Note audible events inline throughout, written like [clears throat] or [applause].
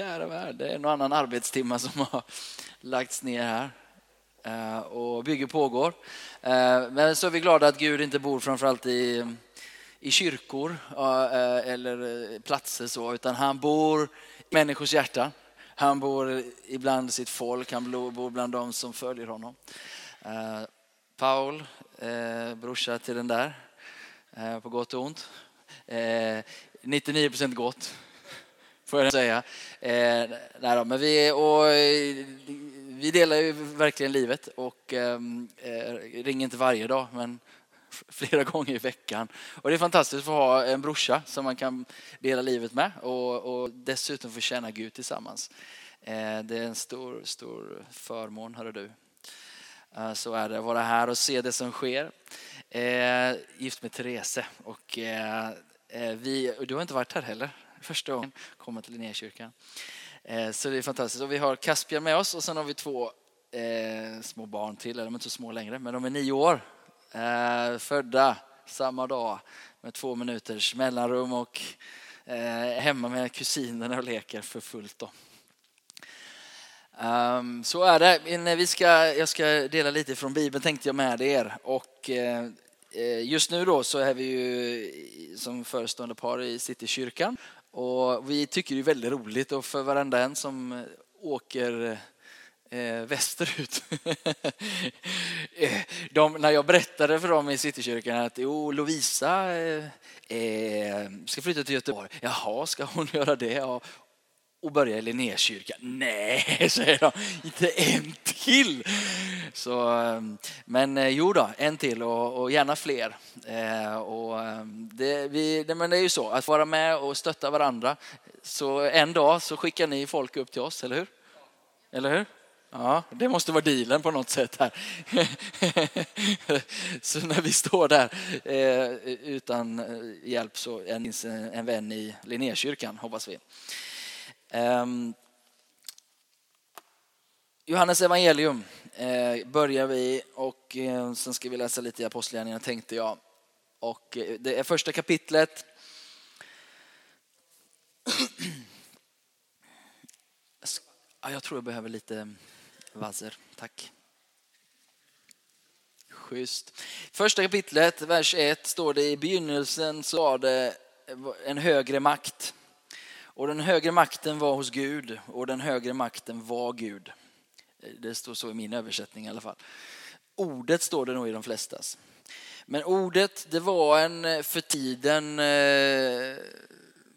kära värld, det är en annan arbetstimma som har lagts ner här eh, och bygge pågår. Eh, men så är vi glada att Gud inte bor framförallt i, i kyrkor eh, eller platser så, utan han bor i människors hjärta. Han bor ibland sitt folk, han bor bland de som följer honom. Paul, brorsa till den där, på gott och ont. 99 procent gott får jag säga. Eh, nej då, men vi, och, vi delar ju verkligen livet och ehm, eh, ringer inte varje dag men [laughs] flera gånger i veckan. Och det är fantastiskt att få ha en brorsa som man kan dela livet med och, och dessutom få känna Gud tillsammans. Eh, det är en stor, stor förmån, hörru du. Eh, så är det, att vara här och se det som sker. Eh, gift med Therese och eh, eh vi, du har inte varit här heller? Första gången jag kommer till Linnékyrkan. Eh, så det är fantastiskt. Och vi har Caspian med oss och sen har vi två eh, små barn till. De är inte så små längre, men de är nio år. Eh, födda samma dag med två minuters mellanrum och eh, hemma med kusinerna och leker för fullt. Då. Um, så är det. Eh, vi ska, jag ska dela lite från Bibeln tänkte jag med er. Och, eh, just nu då så är vi ju som förestående par i Citykyrkan och vi tycker det är väldigt roligt och för varenda en som eh, åker eh, västerut. [laughs] Eh, de, när jag berättade för dem i Citykyrkan att jo, Lovisa eh, eh, ska flytta till Göteborg. Jaha, ska hon [laughs] göra det? Ja, och börja i Linnékyrkan. Nej, [laughs] säger de, inte en till. Så, ehm, men eh, jo då, en till och, och gärna fler. Eh, och ehm, det, vi, det, men det är ju så, att vara med och stötta varandra. Så en dag så skickar ni folk upp till oss, eller hur? Eller hur? Ja, det måste vara dealen på något sätt här. [laughs] så när vi står där eh, utan hjälp så finns en vän i Linnékyrkan, hoppas vi. Ehm, Johannes evangelium eh, börjar vi och eh, sen ska vi läsa lite i Apostlagärningarna tänkte jag. Och eh, det är första kapitlet. jag tror jag behöver lite vaser, tack. Schysst. Första kapitlet, vers 1, står det i begynnelsen så var det en högre makt. Och den högre makten var hos Gud och den högre makten var Gud. Det står så i min översättning i alla fall. Ordet står det nog i de flestas. Men ordet det var en eh, för tiden eh,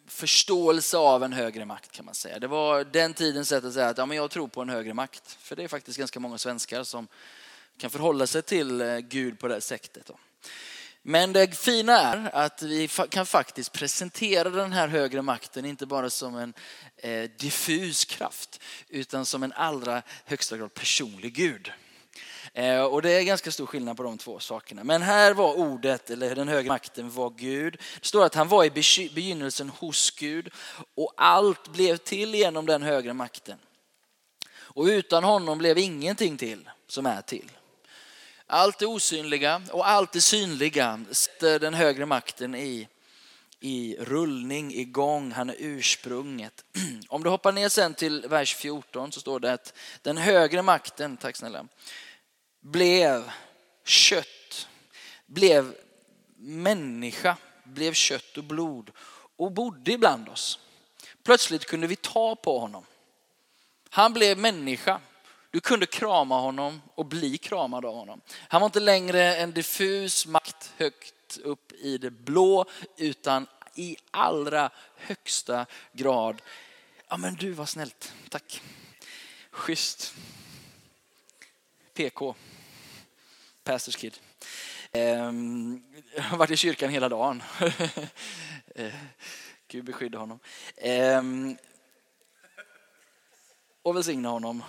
förståelse av en högre makt kan man säga. Det var den tidens sätt att säga att ja, men jag tror på en högre makt. För det är faktiskt ganska många svenskar som kan förhålla sig till eh, Gud på det sättet. Men det fina är att vi kan faktiskt presentera den här högre makten inte bara som en eh, diffus kraft utan som en allra högsta grad personlig Gud. Eh, och det är ganska stor skillnad på de två sakerna. Men här var ordet, eller den högre makten var Gud. Det står att han var i begynnelsen hos Gud och allt blev till genom den högre makten. Och utan honom blev ingenting till som är till. Allt det osynliga och allt det synliga sätter den högre makten i, i rullning, igång. Han är ursprunget. [clears throat] Om du hoppar ner sen till vers 14 så står det att den högre makten, tack snälla, blev kött, blev människa, blev kött och blod och bodde ibland oss. Plötsligt kunde vi ta på honom. Han blev människa du kunde krama honom och bli kramad av honom. Han var inte längre en diffus makt högt upp i det blå utan i allra högsta grad. Ja men du var snällt, tack. Schysst. PK, Pastors Kid. Ehm, jag har varit i kyrkan hela dagen. [laughs] Eh, Gud beskydda honom. Ehm, och välsigna honom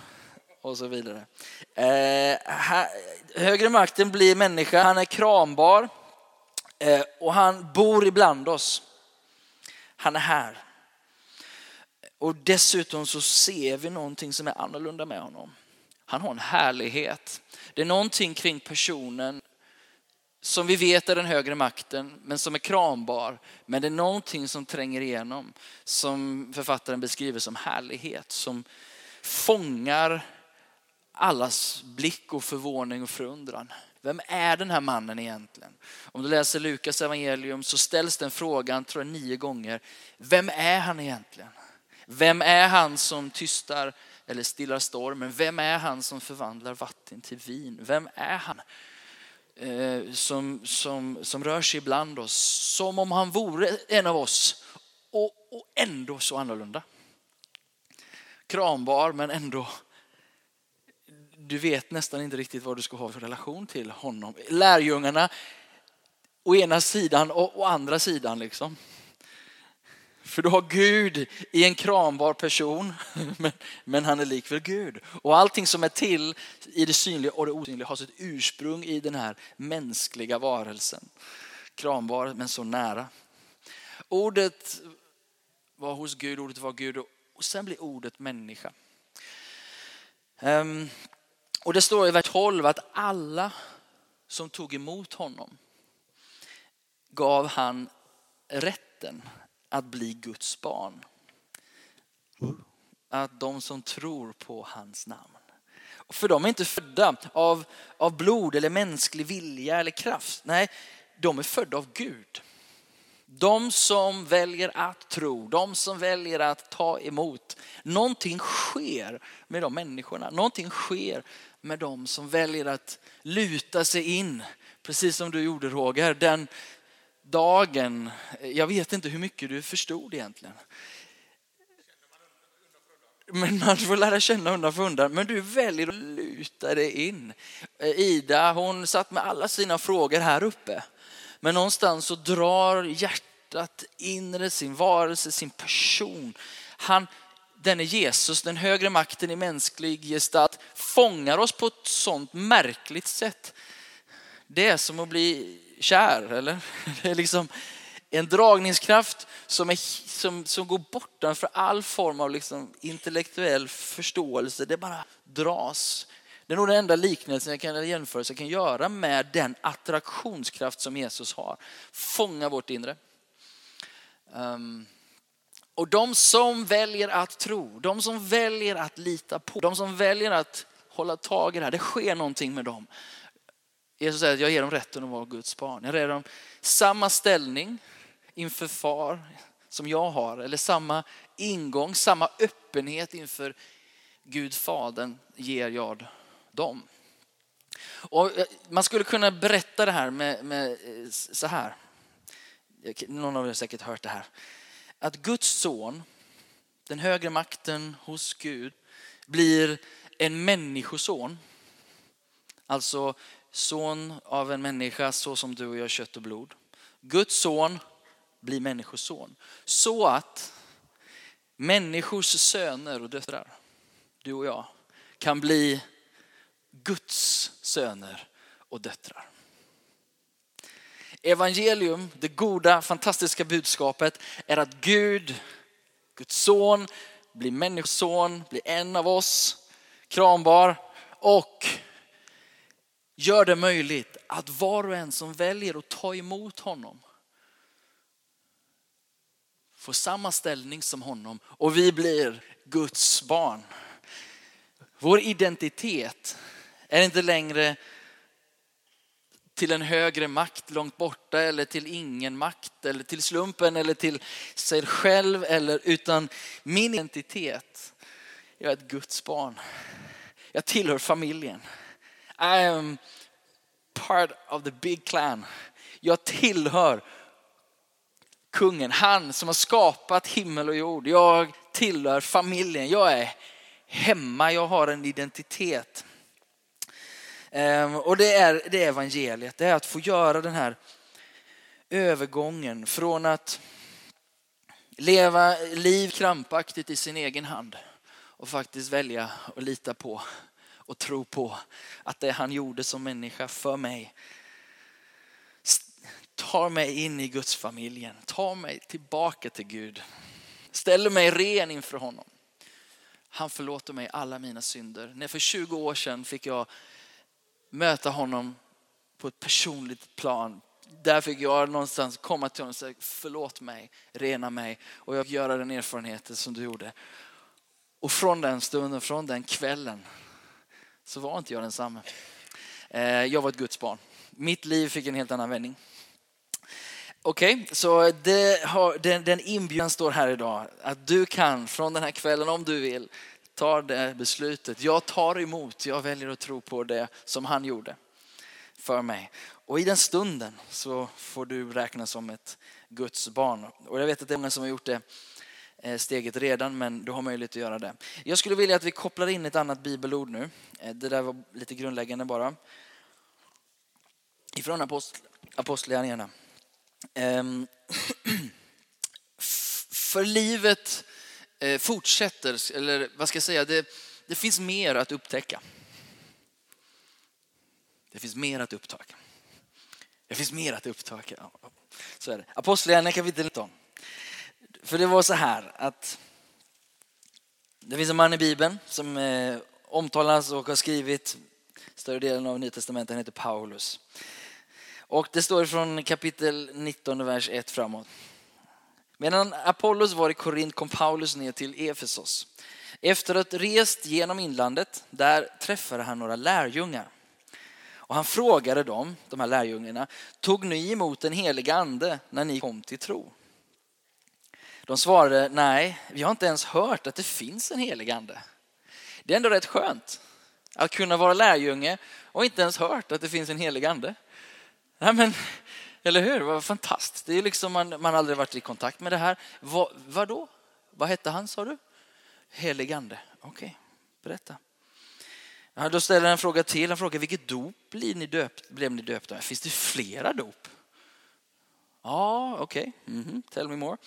och så vidare. Eh, högre makten blir människa, han är krambar eh, och han bor ibland oss. Han är här. Och dessutom så ser vi någonting som är annorlunda med honom. Han har en härlighet. Det är någonting kring personen som vi vet är den högre makten, men som är krambar. Men det är någonting som tränger igenom, som författaren beskriver som härlighet, som fångar allas blick och förvåning och förundran. Vem är den här mannen egentligen? Om du läser Lukas evangelium så ställs den frågan, tror jag, nio gånger. Vem är han egentligen? Vem är han som tystar eller stillar stormen? Vem är han som förvandlar vatten till vin? Vem är han eh, som, som, som rör sig ibland oss som om han vore en av oss och, och ändå så annorlunda? Krambar men ändå du vet nästan inte riktigt vad du ska ha för relation till honom. Lärjungarna å ena sidan och å andra sidan. liksom. För du har Gud i en krambar person, [laughs] men, men han är likväl Gud. Och allting som är till i det synliga och det osynliga har sitt ursprung i den här mänskliga varelsen. Krambar men så nära. Ordet var hos Gud, ordet var Gud och sen blir ordet människa. Um, och det står i vers 12 att alla som tog emot honom gav han rätten att bli Guds barn. Att de som tror på hans namn. För de är inte födda av, av blod eller mänsklig vilja eller kraft. Nej, de är födda av Gud. De som väljer att tro, de som väljer att ta emot. Någonting sker med de människorna. Någonting sker med de som väljer att luta sig in. Precis som du gjorde Roger. Den dagen, jag vet inte hur mycket du förstod egentligen. Men man får lära känna undan för undan. Men du väljer att luta dig in. Ida hon satt med alla sina frågor här uppe. Men någonstans så drar hjärtat inre, sin varelse, sin person. Han, denne Jesus, den högre makten i mänsklig gestalt, fångar oss på ett sånt märkligt sätt. Det är som att bli kär, eller? [laughs] Det är liksom en dragningskraft som, är, som, som går bortanför all form av liksom intellektuell förståelse. Det bara dras. Det är nog den enda liknelsen jag kan jämföra jag kan göra med den attraktionskraft som Jesus har. Fånga vårt inre. Um, och de som väljer att tro, de som väljer att lita på, de som väljer att hålla tag i det här, det sker någonting med dem. Jesus säger att jag ger dem rätten att vara Guds barn. Jag ger dem samma ställning inför far som jag har, eller samma ingång, samma öppenhet inför Gud Fadern ger jag dem. Och eh, man skulle kunna berätta det här med, med eh, så här. Någon av er har säkert hört det här att Guds son, den högre makten hos Gud, blir en människoson. Alltså son av en människa så som du och jag kött och blod. Guds son blir människoson. Så att människors söner och döttrar, du och jag, kan bli Guds söner och döttrar. Evangelium, det goda, fantastiska budskapet är att Gud, Guds son, blir människoson, blir en av oss, krambar och gör det möjligt att var och en som väljer att ta emot honom får samma ställning som honom och vi blir Guds barn. Vår identitet är inte längre till en högre makt långt borta eller till ingen makt eller till slumpen eller till sig själv eller utan min identitet. Jag är ett Guds barn. Jag tillhör familjen. I am part of the big clan. Jag tillhör kungen, han som har skapat himmel och jord. Jag tillhör familjen. Jag är hemma, jag har en identitet. Ehm, och det är, det är evangeliet, det är att få göra den här övergången från att leva liv krampaktigt i sin egen hand och faktiskt välja att lita på och tro på att det han gjorde som människa för mig tar mig in i Guds familjen, tar mig tillbaka till Gud, ställer mig ren inför honom. Han förlåter mig alla mina synder. När för 20 år sedan fick jag möta honom på ett personligt plan. Där fick jag någonstans komma till honom och säga förlåt mig, rena mig och jag göra den erfarenheten som du gjorde. Och från den stunden, från den kvällen så var inte jag densamme. Eh, jag var ett Guds barn. Mitt liv fick en helt annan vändning. Okej, okay, så har, den, den inbjudan står här idag. Att du kan från den här kvällen, om du vill, tar det beslutet. Jag tar emot, jag väljer att tro på det som han gjorde för mig. Och i den stunden så får du räknas som ett Guds barn. Och jag vet att det är många som har gjort det eh, steget redan, men du har möjlighet att göra det. Jag skulle vilja att vi kopplar in ett annat bibelord nu. Eh, det där var lite grundläggande bara. Ifrån Apostlagärningarna. Ehm, [clears throat] för livet Eh, fortsätter, eller vad ska jag säga, det, det finns mer att upptäcka. Det finns mer att upptäcka. Det finns mer att upptäcka. Så är det. Apostlagärningarna kapitel 19. För det var så här att det finns en man i Bibeln som eh, omtalas och har skrivit större delen av Nya Testamentet. Han heter Paulus. Och det står från kapitel 19, vers 1 framåt. Medan Apollos var i Korint kom Paulus ner till Efesos. Efter att rest genom inlandet, där träffade han några lärjungar. Och han frågade dem, de här lärjungarna, tog ni emot den heliga ande när ni kom till tro? De svarade, nej, vi har inte ens hört att det finns en helig ande. Det är ändå rätt skönt att kunna vara lärjunge och inte ens hört att det finns en helig ande. Nej, men, eller hur? Vad fantastiskt. Det är liksom man, man aldrig varit i kontakt med det här. Vad, vadå? Vad hette han sa du? Helig ande. Okej, okay, berätta. Ja, då ställer han en fråga till. Han frågar vilket dop blev ni, döpt, blev ni döpta Finns det flera dop? Ja, okej. Okay. Mm -hmm. Tell me more.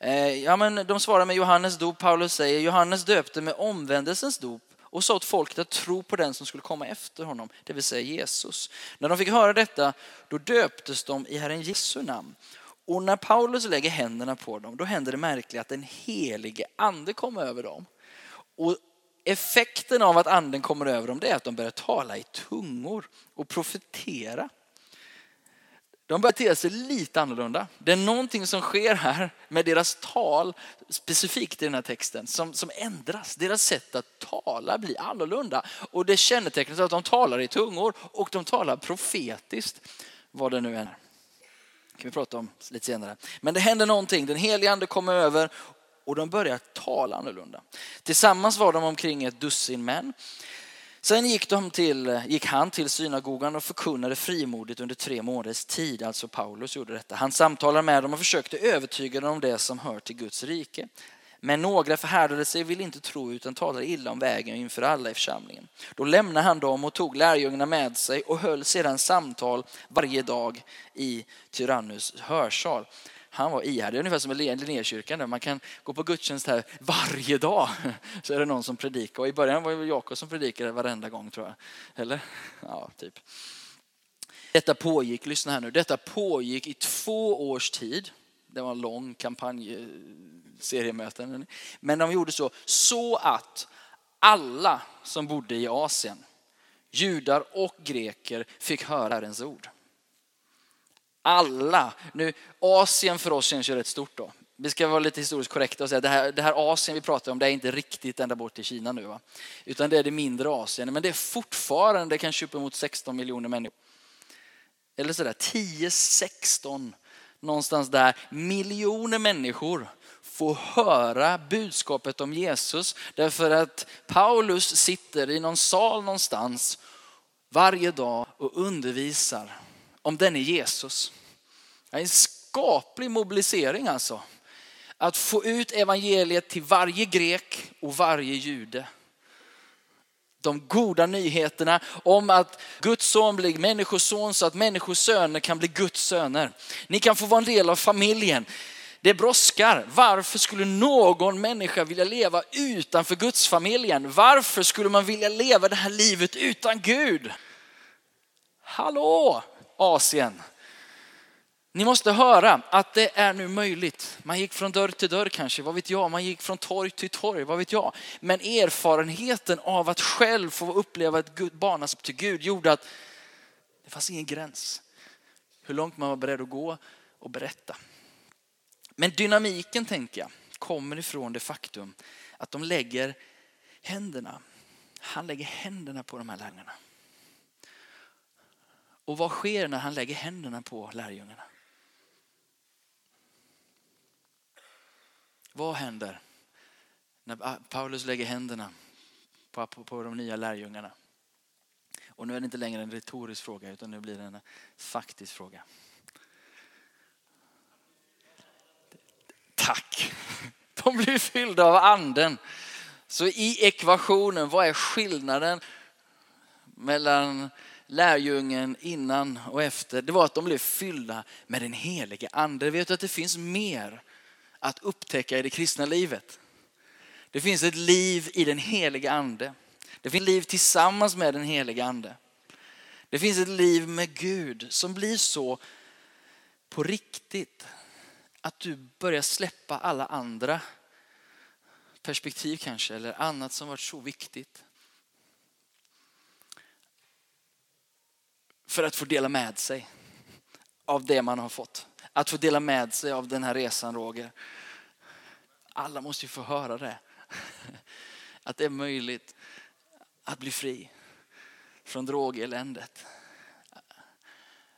Eh, ja, men de svarar med Johannes dop. Paulus säger Johannes döpte med omvändelsens dop och sa åt folket att tro på den som skulle komma efter honom, det vill säga Jesus. När de fick höra detta, då döptes de i Herren Jesu namn. Och när Paulus lägger händerna på dem, då händer det märkliga att den helige ande kommer över dem. Och effekten av att anden kommer över dem, det är att de börjar tala i tungor och profetera. De börjar bete sig lite annorlunda. Det är någonting som sker här med deras tal, specifikt i den här texten, som, som ändras. Deras sätt att tala blir annorlunda. Och det kännetecknas av att de talar i tungor och de talar profetiskt, vad det nu är. Det kan vi prata om lite senare. Men det händer någonting, den helige ande kommer över och de börjar tala annorlunda. Tillsammans var de omkring ett dussin män. Sen gick, de till, gick han till synagogan och förkunnade frimodigt under tre månaders tid, alltså Paulus gjorde detta. Han samtalade med dem och försökte övertyga dem om det som hör till Guds rike. Men några förhärdade sig och ville inte tro utan talade illa om vägen inför alla i församlingen. Då lämnade han dem och tog lärjungarna med sig och höll sedan samtal varje dag i Tyrannus hörsal han var ihärdig, ungefär som i Linnékyrkan. Man kan gå på gudstjänst här varje dag. [laughs] Så är det någon som predikar. Och i början var det Jakob som predikade varenda gång tror jag. Eller? [laughs] Ja, typ. Detta pågick, lyssna här nu, detta pågick i två års tid. Det var en lång kampanj, seriemöten. Men de gjorde så, så att alla som bodde i Asien, judar och greker, fick höra Herrens ord alla. Nu, Asien för oss känns ju rätt stort då. Vi ska vara lite historiskt korrekta och säga att det här, det här Asien vi pratar om, det är inte riktigt ända bort till Kina nu. Va? Utan det är det mindre Asien. Men det är fortfarande kanske uppemot 16 miljoner människor. Eller sådär 10-16, någonstans där. Miljoner människor får höra budskapet om Jesus. Därför att Paulus sitter i någon sal någonstans varje dag och undervisar om denne Jesus. En skaplig mobilisering alltså. Att få ut evangeliet till varje grek och varje jude. De goda nyheterna om att Guds son blir människoson så att människors söner kan bli Guds söner. Ni kan få vara en del av familjen. Det brådskar. Varför skulle någon människa vilja leva utanför Guds familjen? Varför skulle man vilja leva det här livet utan Gud? Hallå Asien. Ni måste höra att det är nu möjligt. Man gick från dörr till dörr kanske, vad vet jag. Man gick från torg till torg, vad vet jag. Men erfarenheten av att själv få uppleva ett barnaskap till Gud gjorde att Det fanns ingen gräns. Hur långt man var beredd att gå och berätta. Men dynamiken tänker jag kommer ifrån det faktum att de lägger händerna, han lägger händerna på de här lärjungarna. Och vad sker när han lägger händerna på lärjungarna? Vad händer när Paulus lägger händerna på, på, på de nya lärjungarna? Och nu är det inte längre en retorisk fråga utan nu blir det en faktisk fråga. Tack! De blir fyllda av anden. Så i ekvationen, vad är skillnaden mellan lärjungen innan och efter? Det var att de blev fyllda med den helige ande. Vet du att det finns mer att upptäcka i det kristna livet? Det finns ett liv i den helige ande. Det finns ett liv tillsammans med den helige ande. Det finns ett liv med Gud som blir så på riktigt att du börjar släppa alla andra perspektiv kanske eller annat som varit så viktigt. För att få dela med sig av det man har fått. Att få dela med sig av den här resan Roger. Alla måste ju få höra det. Att det är möjligt att bli fri från drogeländet.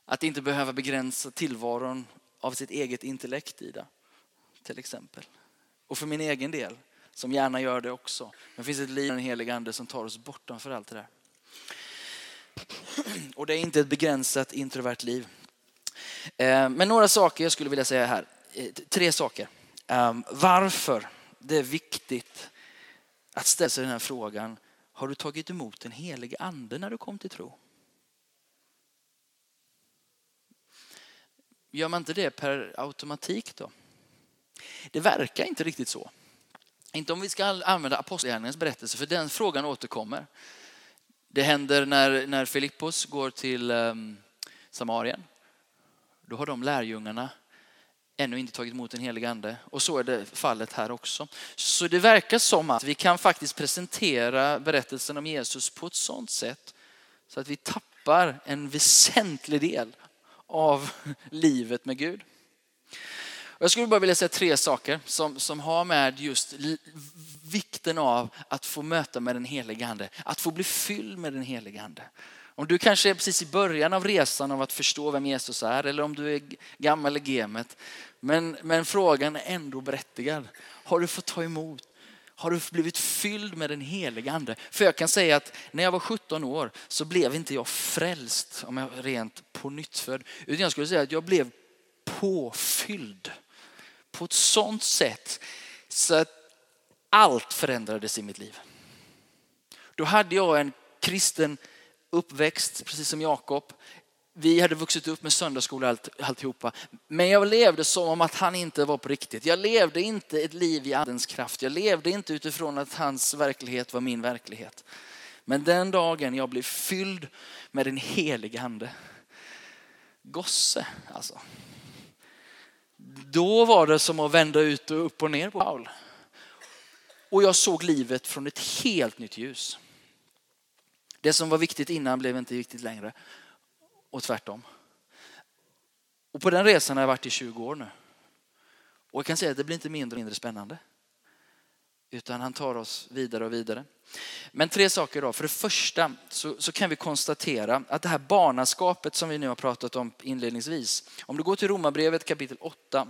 Att inte behöva begränsa tillvaron av sitt eget intellekt Ida. Till exempel. Och för min egen del, som gärna gör det också. Men det finns ett liv i den helige ande som tar oss bortanför allt det där. Och det är inte ett begränsat introvert liv. Eh, men några saker jag skulle vilja säga här. Eh, tre saker. Ehm, varför det är viktigt att ställa sig den här frågan. Har du tagit emot den helige ande när du kom till tro? Gör man inte det per automatik då? Det verkar inte riktigt så. Inte om vi ska använda apostlagärningens berättelse, för den frågan återkommer. Det händer när, när Filippos går till um, Samarien. Då har de lärjungarna ännu inte tagit emot den helige ande. Och så är det fallet här också. Så det verkar som att vi kan faktiskt presentera berättelsen om Jesus på ett sådant sätt så att vi tappar en väsentlig del av [laughs] livet med Gud. Jag skulle bara vilja säga tre saker som, som har med just vikten av att få möta med den helige ande. Att få bli fylld med den helige ande. Om du kanske är precis i början av resan av att förstå vem Jesus är eller om du är gammal i gamet. Men, men frågan är ändå berättigad. Har du fått ta emot har du blivit fylld med den helige ande? För jag kan säga att när jag var 17 år så blev inte jag frälst, om jag rent på nytt född. Utan jag skulle säga att jag blev påfylld på ett sånt sätt så att allt förändrades i mitt liv. Då hade jag en kristen uppväxt, precis som Jakob. Vi hade vuxit upp med söndagsskola allt, alltihopa. Men jag levde som om att han inte var på riktigt. Jag levde inte ett liv i andens kraft. Jag levde inte utifrån att hans verklighet var min verklighet. Men den dagen jag blev fylld med den helige ande, gosse alltså. Då var det som att vända ut och upp och ner på Paul. Och jag såg livet från ett helt nytt ljus. Det som var viktigt innan blev inte viktigt längre och tvärtom. Och på den resan har jag varit i 20 år nu. Och jag kan säga att det blir inte mindre och mindre spännande. Utan han tar oss vidare och vidare. Men tre saker då. För det första så, så, kan vi konstatera att det här barnaskapet som vi nu har pratat om inledningsvis. Om du går till Romarbrevet kapitel 8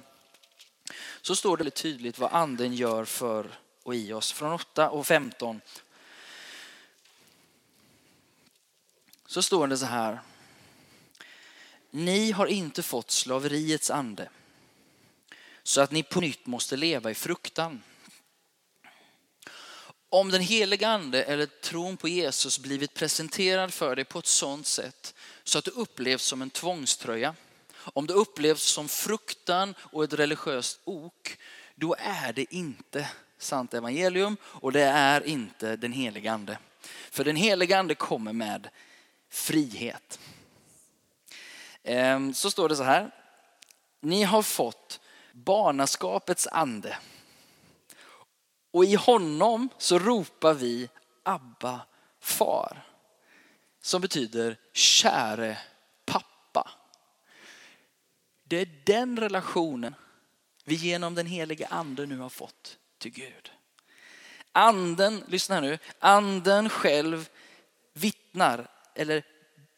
så står det tydligt vad anden gör för och i oss. Från 8 och 15 så står det så här. Ni har inte fått slaveriets ande så att ni på nytt måste leva i fruktan. Om den heliga ande eller tron på Jesus blivit presenterad för dig på ett sådant sätt så att det upplevs som en tvångströja, om det upplevs som fruktan och ett religiöst ok, då är det inte sant evangelium och det är inte den helige ande. För den helige ande kommer med frihet. Ehm, så står det så här. Ni har fått barnaskapets ande. Och i honom så ropar vi Abba far. Som betyder käre det är den relationen vi genom den heliga ande nu har fått till Gud. Anden, lyssna nu, anden själv vittnar eller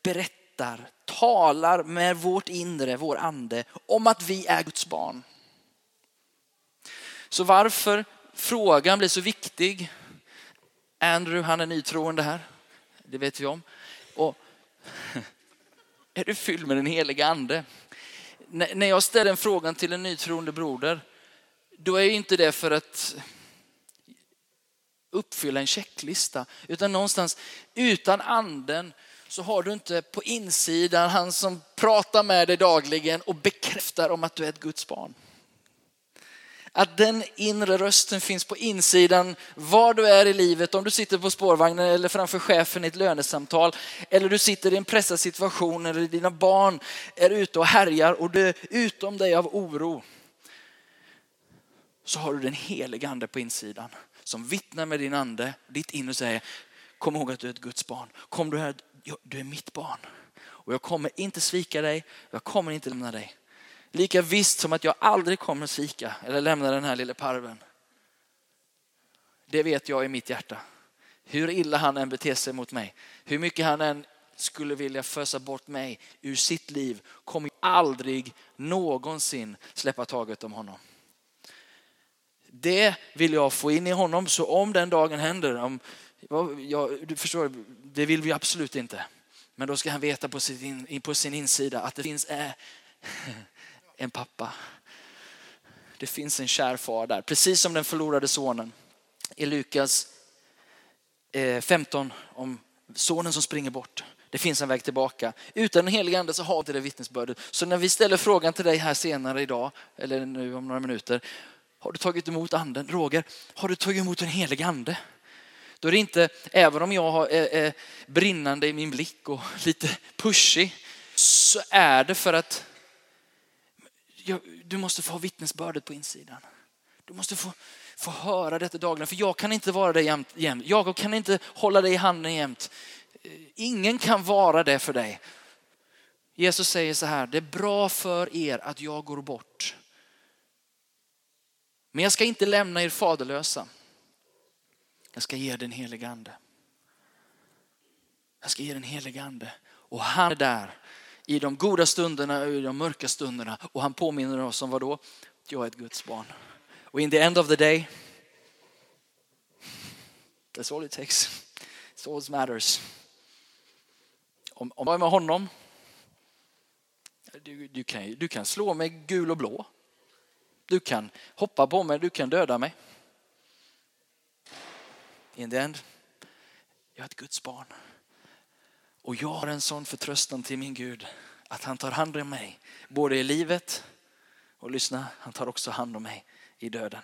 berättar, talar med vårt inre, vår ande, om att vi är Guds barn. Så varför frågan blir så viktig. Andrew, han är nytroende här. Det vet vi om. Och [laughs] är du fylld med den heliga ande? När jag ställer en fråga till en nytroende broder, då är inte det för att uppfylla en checklista, utan någonstans utan anden så har du inte på insidan han som pratar med dig dagligen och bekräftar om att du är ett Guds barn. Att den inre rösten finns på insidan var du är i livet, om du sitter på spårvagnen eller framför chefen i ett lönesamtal, eller du sitter i en pressad situation eller dina barn är ute och härjar och du är utom dig av oro. Så har du den heliga ande på insidan som vittnar med din ande, ditt inre säger, kom ihåg att du är ett Guds barn. Kom du här, du är mitt barn. Och jag kommer inte svika dig, jag kommer inte lämna dig. Lika visst som att jag aldrig kommer svika eller lämna den här lille parven. Det vet jag i mitt hjärta. Hur illa han än beter sig mot mig, hur mycket han än skulle vilja fösa bort mig ur sitt liv, kommer jag aldrig någonsin släppa taget om honom. Det vill jag få in i honom, så om den dagen händer, om, ja, du förstår, det vill vi absolut inte. Men då ska han veta på sin, på sin insida att det finns äh, en pappa. Det finns en kär far där, precis som den förlorade sonen i Lukas eh, 15 om sonen som springer bort. Det finns en väg tillbaka. Utan den helige ande så har vi det vittnesbördet. Så när vi ställer frågan till dig här senare idag, eller nu om några minuter. Har du tagit emot anden? Roger, har du tagit emot den helige ande? Då är det inte, även om jag är eh, eh, brinnande i min blick och lite pushig, så är det för att du måste få ha vittnesbördet på insidan. Du måste få, få höra detta dagligen. För jag kan inte vara det jämt, jämt. Jag kan inte hålla dig i handen jämt. Eh, ingen kan vara det för dig. Jesus säger så här, det är bra för er att jag går bort. Men jag ska inte lämna er faderlösa. Jag ska ge er den helige ande. Jag ska ge den helige ande. Och han är där i de goda stunderna och i de mörka stunderna. Och han påminner oss om vad då? Jag är ett Guds barn. Och in the end of the day, that's all it takes. It's all that matters. Om, om jag är med honom, du, du, kan, du kan slå mig gul och blå. Du kan hoppa på mig, du kan döda mig. In the end, jag är ett Guds barn. Och jag har en sån förtröstan till min Gud att han tar hand om mig både i livet och lyssna, han tar också hand om mig i döden.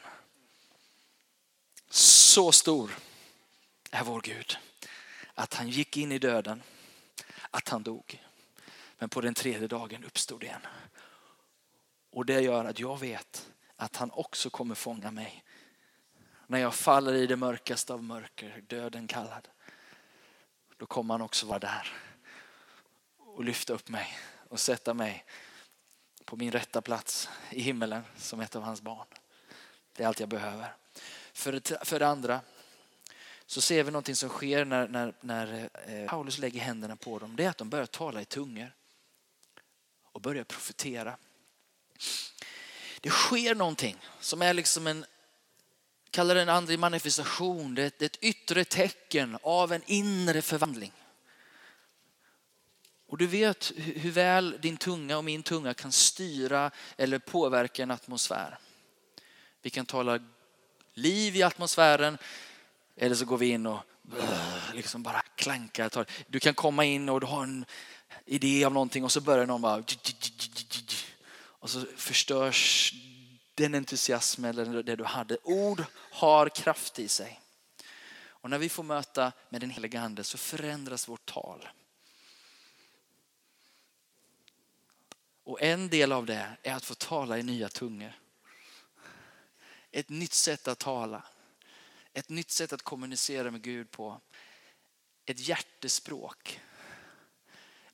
Så stor är vår Gud att han gick in i döden, att han dog. Men på den tredje dagen uppstod igen. Och det gör att jag vet att han också kommer fånga mig. När jag faller i det mörkaste av mörker, döden kallad då kommer han också vara där och lyfta upp mig och sätta mig på min rätta plats i himmelen som ett av hans barn. Det är allt jag behöver. För det, för det andra så ser vi någonting som sker när, när, när eh, Paulus lägger händerna på dem. Det är att de börjar tala i tungor och börjar profetera. Det sker någonting som är liksom en kallar det en andlig manifestation. Det är ett yttre tecken av en inre förvandling. Och du vet hur väl din tunga och min tunga kan styra eller påverka en atmosfär. Vi kan tala liv i atmosfären eller så går vi in och äh, liksom bara klankar. Du kan komma in och du har en idé om någonting och så börjar någon bara och så förstörs den entusiasm eller det du hade. Ord har kraft i sig. Och när vi får möta med den heliga ande så förändras vårt tal. Och en del av det är att få tala i nya tungor. Ett nytt sätt att tala. Ett nytt sätt att kommunicera med Gud på. Ett hjärtespråk.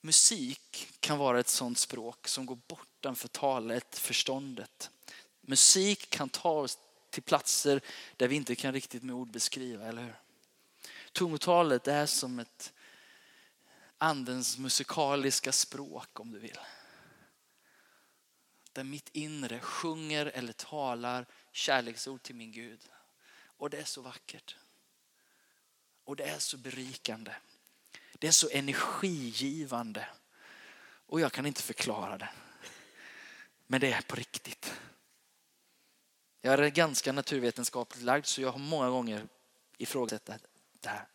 Musik kan vara ett sånt språk som går bortanför talet, förståndet. Musik kan ta oss till platser där vi inte kan riktigt med ord beskriva, eller hur? Tungotalet är som ett andens musikaliska språk om du vill. Där mitt inre sjunger eller talar kärleksord till min Gud. Och det är så vackert. Och det är så berikande. Det är så energigivande. Och jag kan inte förklara det. Men det är på riktigt. Jag är ganska naturvetenskapligt lagd så jag har många gånger ifrågasatt det här.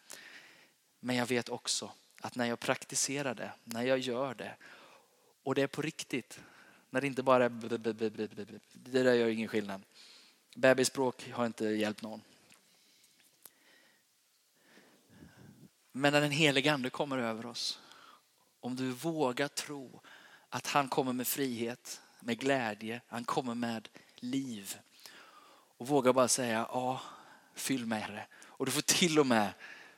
Men jag vet också att när jag praktiserar det, när jag gör det och det är på riktigt, när det inte bara är det där gör ingen skillnad. Bebisspråk har inte hjälpt någon. Men när den helige ande kommer över oss, om du vågar tro att han kommer med frihet, med glädje, han kommer med liv. Och vågar bara säga, ja, fyll med det. Och du får till och med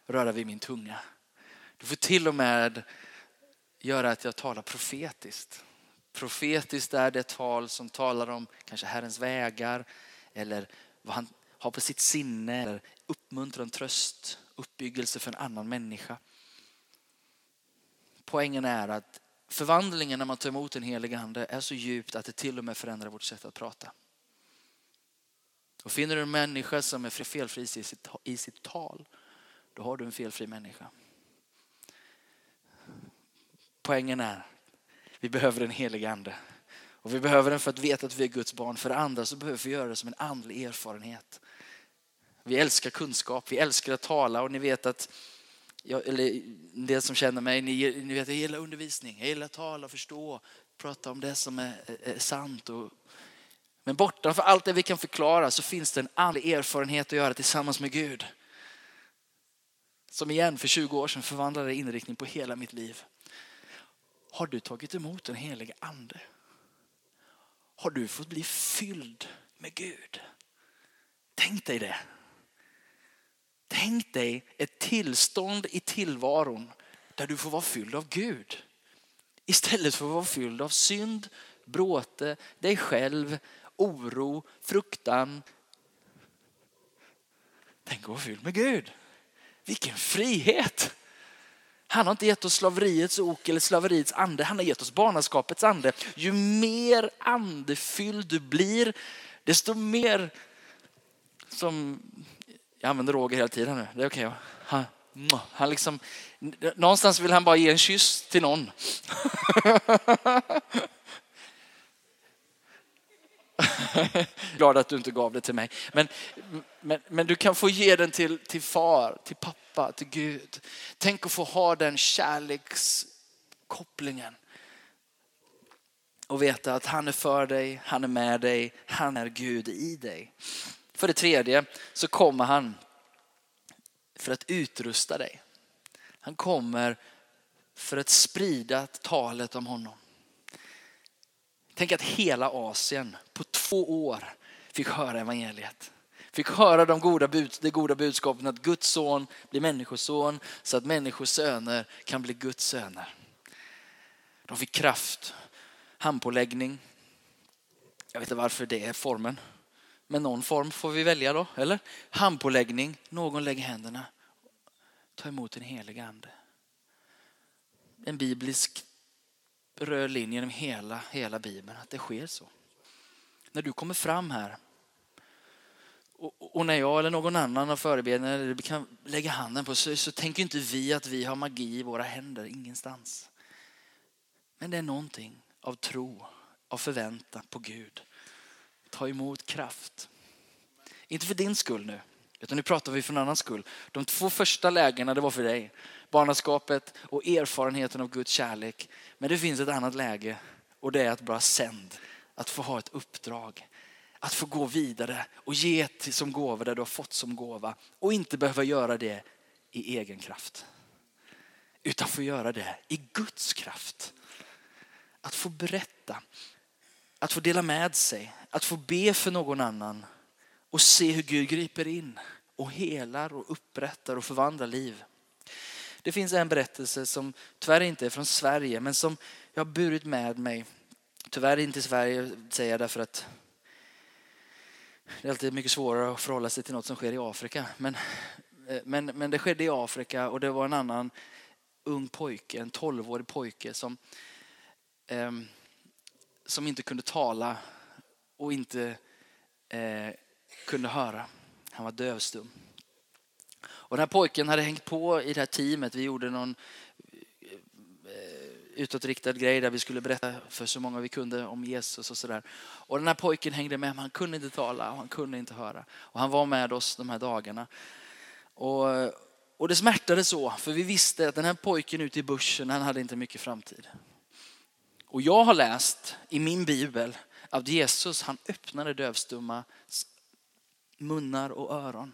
röra vid min tunga. Du får till och med göra att jag talar profetiskt. Profetiskt är det tal som talar om kanske Herrens vägar eller vad han har på sitt sinne. Eller uppmuntran, tröst, uppbyggelse för en annan människa. Poängen är att förvandlingen när man tar emot en helig ande är så djupt att det till och med förändrar vårt sätt att prata. Och finner du en människa som är felfri i sitt, i sitt tal, då har du en felfri människa. Poängen är, vi behöver en helig ande. Och vi behöver den för att veta att vi är Guds barn. För det andra så behöver vi göra det som en andlig erfarenhet. Vi älskar kunskap, vi älskar att tala och ni vet att, jag, eller det som känner mig, ni, ni vet jag gillar undervisning, jag gillar att tala, förstå, prata om det som är, är sant. Och, men bortanför allt det vi kan förklara så finns det en andlig erfarenhet att göra tillsammans med Gud. Som igen för 20 år sedan förvandlade inriktning på hela mitt liv. Har du tagit emot den helige ande? Har du fått bli fylld med Gud? Tänk dig det. Tänk dig ett tillstånd i tillvaron där du får vara fylld av Gud. Istället för att vara fylld av synd, bråte, dig själv, oro, fruktan. Tänk att vara fylld med Gud. Vilken frihet! Han har inte gett oss slaveriets ok eller slaveriets ande. Han har gett oss barnaskapets ande. Ju mer andefylld du blir, desto mer som, jag använder Roger hela tiden nu, det är okej okay, han, han liksom, någonstans vill han bara ge en kyss till någon. [laughs] Glad att du inte gav det till mig. Men, men, men du kan få ge den till, till far, till pappa, till Gud. Tänk att få ha den kärlekskopplingen. Och veta att han är för dig, han är med dig, han är Gud i dig. För det tredje så kommer han för att utrusta dig. Han kommer för att sprida talet om honom. Tänk att hela Asien på två år fick höra evangeliet. Fick höra de goda bud, det goda budskapet att Guds son blir människoson så att människors söner kan bli Guds söner. De fick kraft, handpåläggning. Jag vet inte varför det är formen. Men någon form får vi välja då, eller? Handpåläggning, någon lägger händerna. Ta emot en helig ande. En biblisk röd linje genom hela, hela Bibeln, att det sker så. När du kommer fram här och, och när jag eller någon annan har förebedjanden eller kan lägga handen på så, så tänker inte vi att vi har magi i våra händer, ingenstans. Men det är någonting av tro, av förväntan på Gud. Ta emot kraft. Inte för din skull nu, utan nu pratar vi för en annan skull. De två första lägena det var för dig. Barnaskapet och erfarenheten av Guds kärlek. Men det finns ett annat läge och det är att bara sänd. Att få ha ett uppdrag. Att få gå vidare och ge till som gåva det du har fått som gåva. Och inte behöva göra det i egen kraft. Utan få göra det i Guds kraft. Att få berätta. Att få dela med sig. Att få be för någon annan och se hur Gud griper in och helar och upprättar och förvandlar liv. Det finns en berättelse som tyvärr inte är från Sverige men som jag har burit med mig. Tyvärr inte i Sverige säger jag därför att det är alltid mycket svårare att förhålla sig till något som sker i Afrika. Men, eh, men, men det skedde i Afrika och det var en annan ung pojke, en tolvårig pojke som, eh, som inte kunde tala och inte eh, kunde höra. Han var dövstum. Och den här pojken hade hängt på i det här teamet. Vi gjorde någon utåtriktad grej där vi skulle berätta för så många vi kunde om Jesus och sådär. Och den här pojken hängde med, men han kunde inte tala och han kunde inte höra. Och han var med oss de här dagarna. Och, och det smärtade så, för vi visste att den här pojken ute i bussen, han hade inte mycket framtid. Och jag har läst i min bibel att Jesus, han öppnade dövstumma munnar och öron.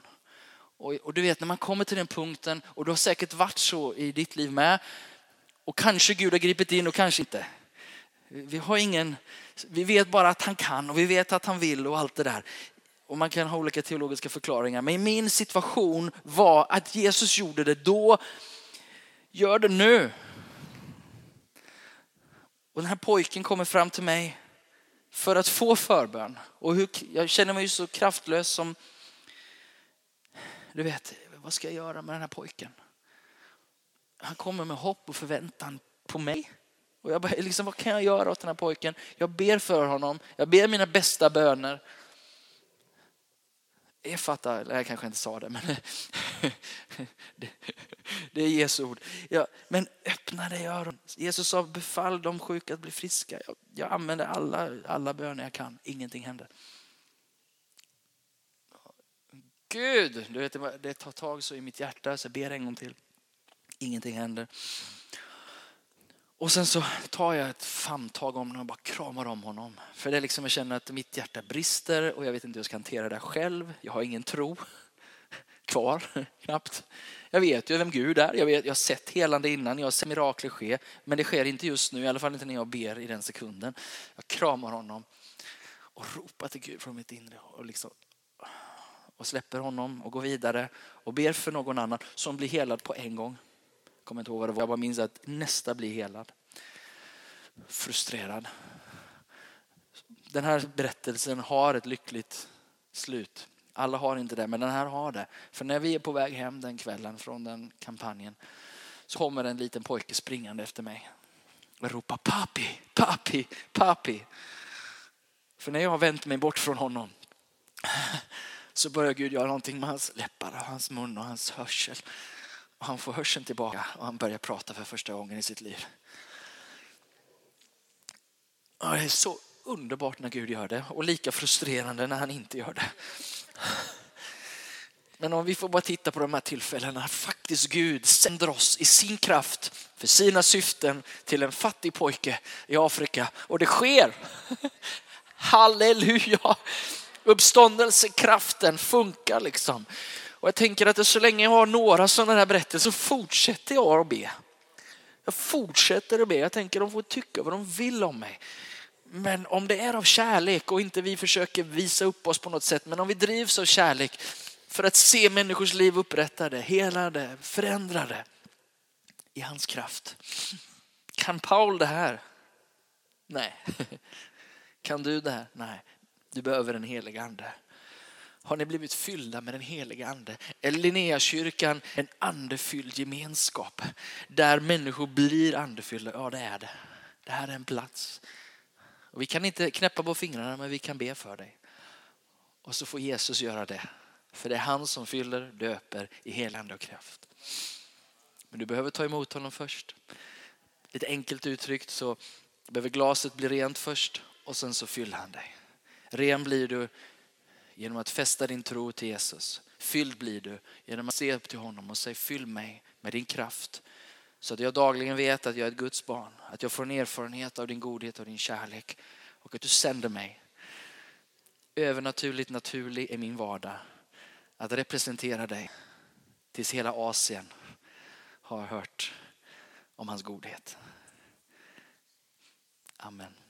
Och, och, du vet när man kommer till den punkten, och det har säkert varit så i ditt liv med, och kanske Gud har gripit in och kanske inte. Vi har ingen, vi vet bara att han kan och vi vet att han vill och allt det där. Och man kan ha olika teologiska förklaringar. Men min situation var att Jesus gjorde det då, gör det nu. Och den här pojken kommer fram till mig för att få förbön. Och hur, jag känner mig så kraftlös som, du vet, vad ska jag göra med den här pojken? Han kommer med hopp och förväntan på mig. Och jag bara, liksom, vad kan jag göra åt den här pojken? Jag ber för honom, jag ber mina bästa böner. Jag fattar, eller jag kanske inte sa det, men [laughs] det, det är Jesu ord. Ja, men öppna dig öron. Jesus sa befall de sjuka att bli friska. Jag, jag använder alla, alla böner jag kan, ingenting händer. Gud, du vet, det tar tag så i mitt hjärta så jag ber en gång till. Ingenting händer. Och sen så tar jag ett famntag om honom och bara kramar om honom. För det är liksom jag känner att mitt hjärta brister och jag vet inte hur jag ska hantera det själv. Jag har ingen tro [laughs] kvar, [laughs] knappt. Jag vet ju vem Gud är. Jag, vet, jag har sett helande innan, jag har sett mirakler ske. Men det sker inte just nu, i alla fall inte när jag ber i den sekunden. Jag kramar honom och ropar till Gud från mitt inre. Och, liksom, och släpper honom och går vidare och ber för någon annan som blir helad på en gång kommer inte ihåg vad det var. Jag bara minns att nästa blir helad. Frustrerad. Den här berättelsen har ett lyckligt slut. Alla har inte det, men den här har det. För när vi är på väg hem den kvällen från den kampanjen så kommer en liten pojke springande efter mig och ropar papi, papi, papi. För när jag har vänt mig bort från honom så börjar Gud göra någonting med hans läppar och hans mun och hans hörsel. Och han får hörseln tillbaka och han börjar prata för första gången i sitt liv. Och det är så underbart när Gud gör det och lika frustrerande när han inte gör det. Men om vi får bara titta på de här tillfällena, faktiskt Gud sänder oss i sin kraft för sina syften till en fattig pojke i Afrika och det sker. Halleluja! Uppståndelsekraften funkar liksom. Och jag tänker att så länge jag har några sådana här berättelser så fortsätter jag att be. Jag fortsätter att be. Jag tänker att de får tycka vad de vill om mig. Men om det är av kärlek och inte vi försöker visa upp oss på något sätt, men om vi drivs av kärlek för att se människors liv upprättade, helade, förändrade i hans kraft. Kan Paul det här? Nej. [laughs] Kan du det här? Nej. Du behöver en helig ande. Har ni blivit fyllda med den heliga ande? Är Linnéakyrkan en andefylld gemenskap där människor blir andefyllda? Ja, det är det. Det här är en plats. Och vi kan inte knäppa på fingrarna, men vi kan be för dig. Och så får Jesus göra det. För det är han som fyller, döper i helande och kraft. Men du behöver ta emot honom först. Lite enkelt uttryckt så behöver glaset bli rent först och sen så fyller han dig. Ren blir du genom att fästa din tro till Jesus. Fylld blir du genom att se upp till honom och säga fyll mig med din kraft. Så att jag dagligen vet att jag är ett Guds barn. Att jag får en erfarenhet av din godhet och din kärlek. Och att du sänder mig. Övernaturligt naturlig är min vardag. Att representera dig tills hela Asien har hört om hans godhet. Amen.